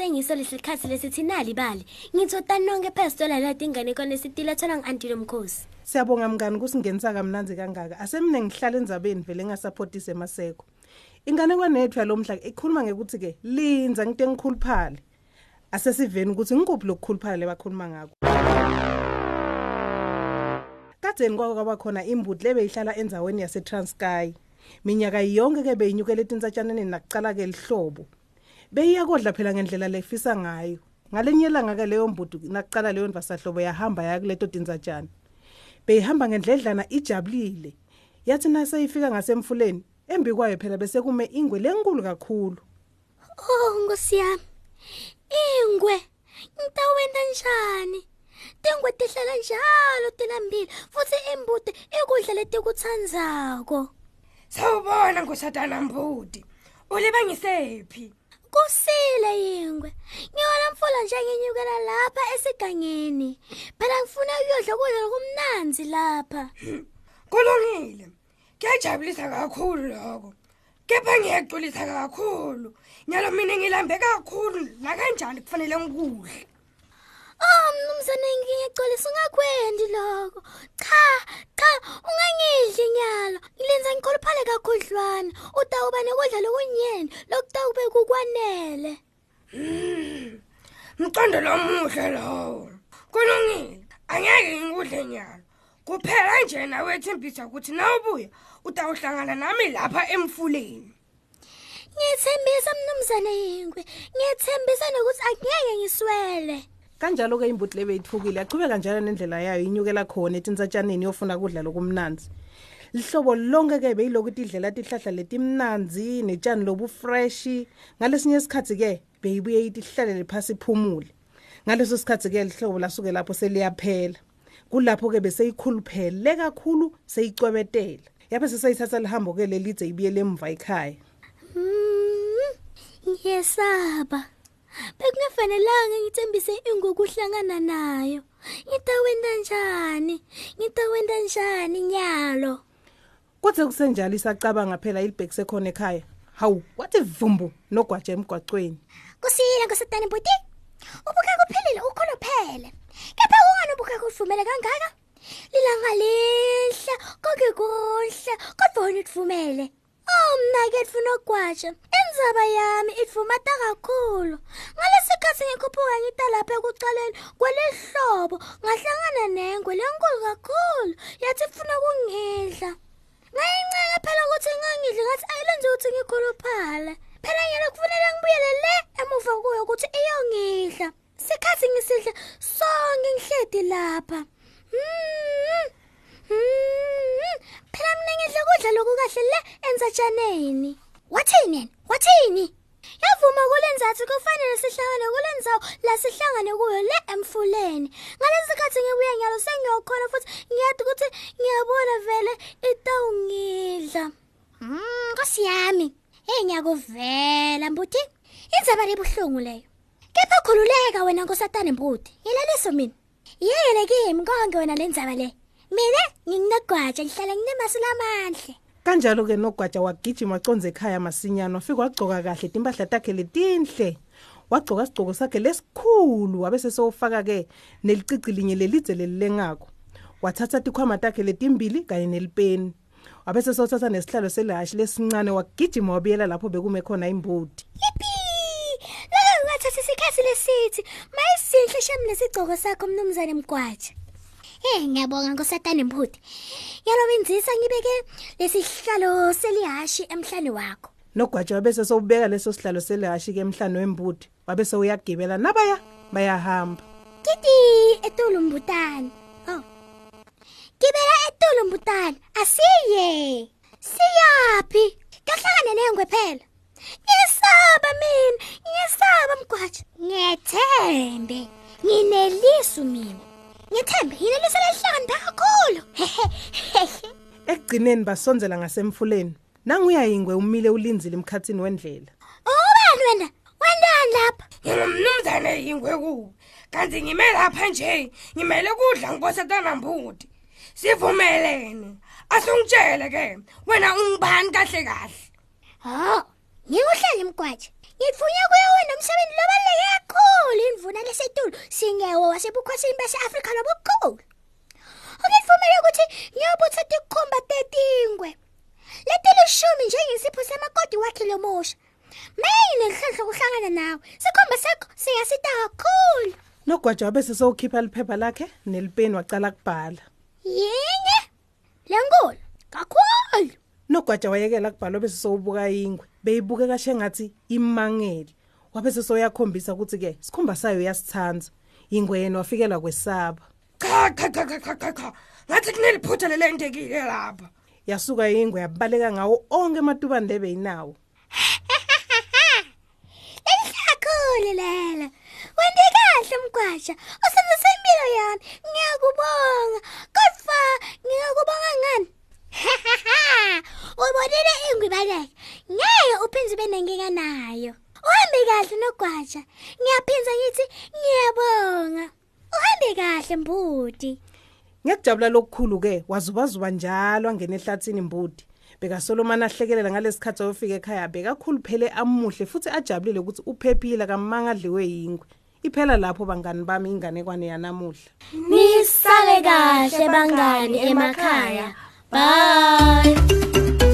sengiso lesikhathi lesithinali bali ngithoda nonke phezitola lati ingane kone sitile thola ngi-antilo mkhosi Siyabonga mngani kusingenisa kamnanzi kangaka. Asemne ngihlala endzabeni vele ngasupportise emaseko. Ingane kwanethu yalomhla ikhuluma ngekuthi ke linza ngite ngikhuluphale. Asesiveni ukuthi ngikuphi lokukhuluphala lebakhuluma ngako. Kadzeni kwako kwaba khona imbuti lebeyihlala endzaweni yase Transkei. Minyaka yonke ke beyinyukela etinsatshaneni nakucala ke lihlobo. Beyiya kodla phela ngendlela lefisa ngayo. Ngalenyelanga ke leyo mbuti nakucala leyo ndvasahlobo yahamba ya kuleto tinsatshana. beyihamba ngendledlana ijabulile yathi naseyifika ngasemfuleni embi kwayo phela bese kume ingwe lenkulu kakhulu oh nkosi yami ingwe ngitawenta njani tingwe tihlala njalo tilambile futhi imbuti ikudla letikutsandzako Sawubona ngosatana mbuti. Ulibangisephi? Kusile yingwe ngiyona mfula nje nginyukela lapha esigangeni phela ngifuna ukuyodla kudla lokumnanzi lapha Kulungile. Kuyajabulisa kakhulu lokho. Kepha ngiyaxolisa kakhulu. Nyalo mina ngilambe kakhulu la kanjani kufanele ngikudle. Oh mnumzane ngiyaxolisa ungakwendi lokho. Cha, cha, ungangidli nyalo. Ngilenza ngikhuluphale kakhudlwana. Utawuba nekudla lokunyeni lokutawube kukwanele. Mqondo lomuhle lowo. Kulungile. Angeke ngikudle nyalo. Kuphela nje nawe ethembisa ukuthi nawubuya utawuhlangana nami lapha emfuleni. Ngiyethembisa mnumzane yingwe. Ngiyethembisa nokuthi angeke ngiswele. Kanjalo ke imbuti lebeyithukile yachubeka njalo nendlela yayo inyukela khona etinsatshaneni yofuna kudla lokumnanzi. Lihlobo lonke ke beyilokuthi idlela tihlahla letimnanzi netshani lobu fresh. Ngalesinye isikhathi ke beyibuye ithi hlalele phasi iphumule. Ngaleso sikhathi ke lihlobo lasuke lapho seliyaphela. Kulapho ke bese ikhuluphele kakhulu seyicwebetela yabe sesayithatha lihambo ke lelidze ibiyele emva ekhaya. Mm, Ngiyesaba. Bekungafanelanga ngithembise ingokuhlangana nayo. Ngitawenda njani? Ngitawenda njani nyalo? Kuthe kusenjalo isacabanga phela ilibhekise khona ekhaya. Hawu, wathi vumbu nogwaje emgwaqweni. Kusile nkosatane bhuti. Ubuka kuphelile ukholo phele. Kepha ungani ubuka kuvumela kangaka? Lilanga lihle, konke kuhle, kodwa wena utvumele. Oh mna ke ngifuna ukugwaja. Indzaba yami ivumata kakhulu. Ngalesikhathi ngikhuphuka ngita lapha ekucaleni kwelihlobo ngahlangana nengwe lenkulu kakhulu. Yathi ifuna ukungidla. Ngayincenga phela ukuthi ngangidli ngathi ayilenze ukuthi ngikhuluphale. Phela yena kufanele ngibuyele le emuva kuyo ukuthi iyongidla. Sikhathi ngisidle sonke ngihledi lapha. Mm. Mm. Phela mina ngidla kudla loku kahle le enzatshaneni. Wathini yena? Wathini? Yavuma kulenzathi kufanele sihlangane kulendzawo la sihlangane kuyo le emfuleni. Ngalesikhathi ngibuya nyalo sengiyokhona futhi ngiyathi ukuthi ngiyabona vele itawungidla. Mm, Nkosi yami. Hey ngiyakuvela mbuti. Indzaba lebuhlungu leyo. Kepha khululeka wena nkosatane mbuti. Yilaliso mina. Yele kimi konke wena lendzaba le. Mina nginegwaja ngihlala nginemasu lamahle. Kanjalo ke nogwaja wagijima waconze ekhaya masinyana wafika wagcoka kahle timpahla takhe letinhle. Wagcoka isigcoko sakhe lesikhulu wabe sesofaka ke nelicici linye lelidze lelilengako. Wathatha tikhwama takhe letimbili kanye nelipeni. Wabe sesothatha nesihlalo selahashi lesincane wagijima wabuyela lapho bekume khona imbudi. Laka ungathatha isikhathi lesithi, mayisinhle shem lesigcoko sakho mnumzane Mgwaja. Eh ngiyabonga nkosatane mbuti. Yalobinzisa ngibeke lesihlalo selihashi emhlane wakho. Nogwaja wabe sesowubeka leso sihlalo selahashi ke emhlane wembudi. Wabe sewuyagibela nabaya bayahamba. Kiti etulu mbutane. Oh. Gibela etulu mbutane. Asiye. Siyapi? Kahlangane nengwe phela. Ngiyesaba mina, ngiyesaba Mgwaja. Ngethembe. Nginelisu mina. Ngithembe yineliso lehlanda kakhulu. Ekugcineni basondzela ngasemfuleni. Nanguyayingwe umile ulinzile emkhatsini wendlela. Ubani wena? Wendani lapha? Ngingumnumzane yingwe ku. Kanti ngime lapha nje, ngimele kudla ngibosatana mbuti. Sivumelene. Asungitshele ke, wena ungibani kahle kahle. Oh, ngikuhlele Mgwaja. Ngitfunya kuye wena umsebenzi lobaluleke kakhulu indvuna lesetulu singewo wasebukhosini base-Afrika lobukhulu. Ungitfumele ukuthi ngiyobutsa tikhumba tetingwe. Letilishumi njengesipho semakoti wakhe lomusha. Maye nenhlanhla kuhlangana nawe. Sikhumba sakho siyasita kakhulu. nogwaja wabe sesowukhipha liphepha lakhe nelipeni wacala kubhala Yinye. Lenkulu kakhulu. nogwaja wayekela kubhala bese sowubuka ingwe beyibuke kashe ngathi imangele wabe sesoyakhombisa ukuthi-ke sikhumba sayo uyasithanza ingwe yena wafikelwa kwesaba cha cha cha cha cha cha ngathi kuneliphutha lelentekile lapha yasuka ingwe yabaleka ngawo onke ematubandebe yinawo Elihlakhulu lela. Wende kahle mgwasha. Usenze impilo yami. Ngiyakubonga. Kodwa ngiyakubonga ngani? Ubonile ingwe baleke. Ngeke uphinze benenkinga nayo. Uhambe kahle nogwasha. Ngiyaphinza ngithi ngiyabonga. Uhambe kahle mbudi. ngiyakujabula lokukhulu-ke wazubazuba njalo angena ehlathini mbudi bekasolomani ahlekelela ngalesikhathi ayofika ekhaya bekakhulu phele amuhle futhi ajabulile ukuthi uphephile kamanga adliwe yingwe iphela lapho bangani bami inganekwane yanamuhla Nisale kahle bangani emakhaya. Bye.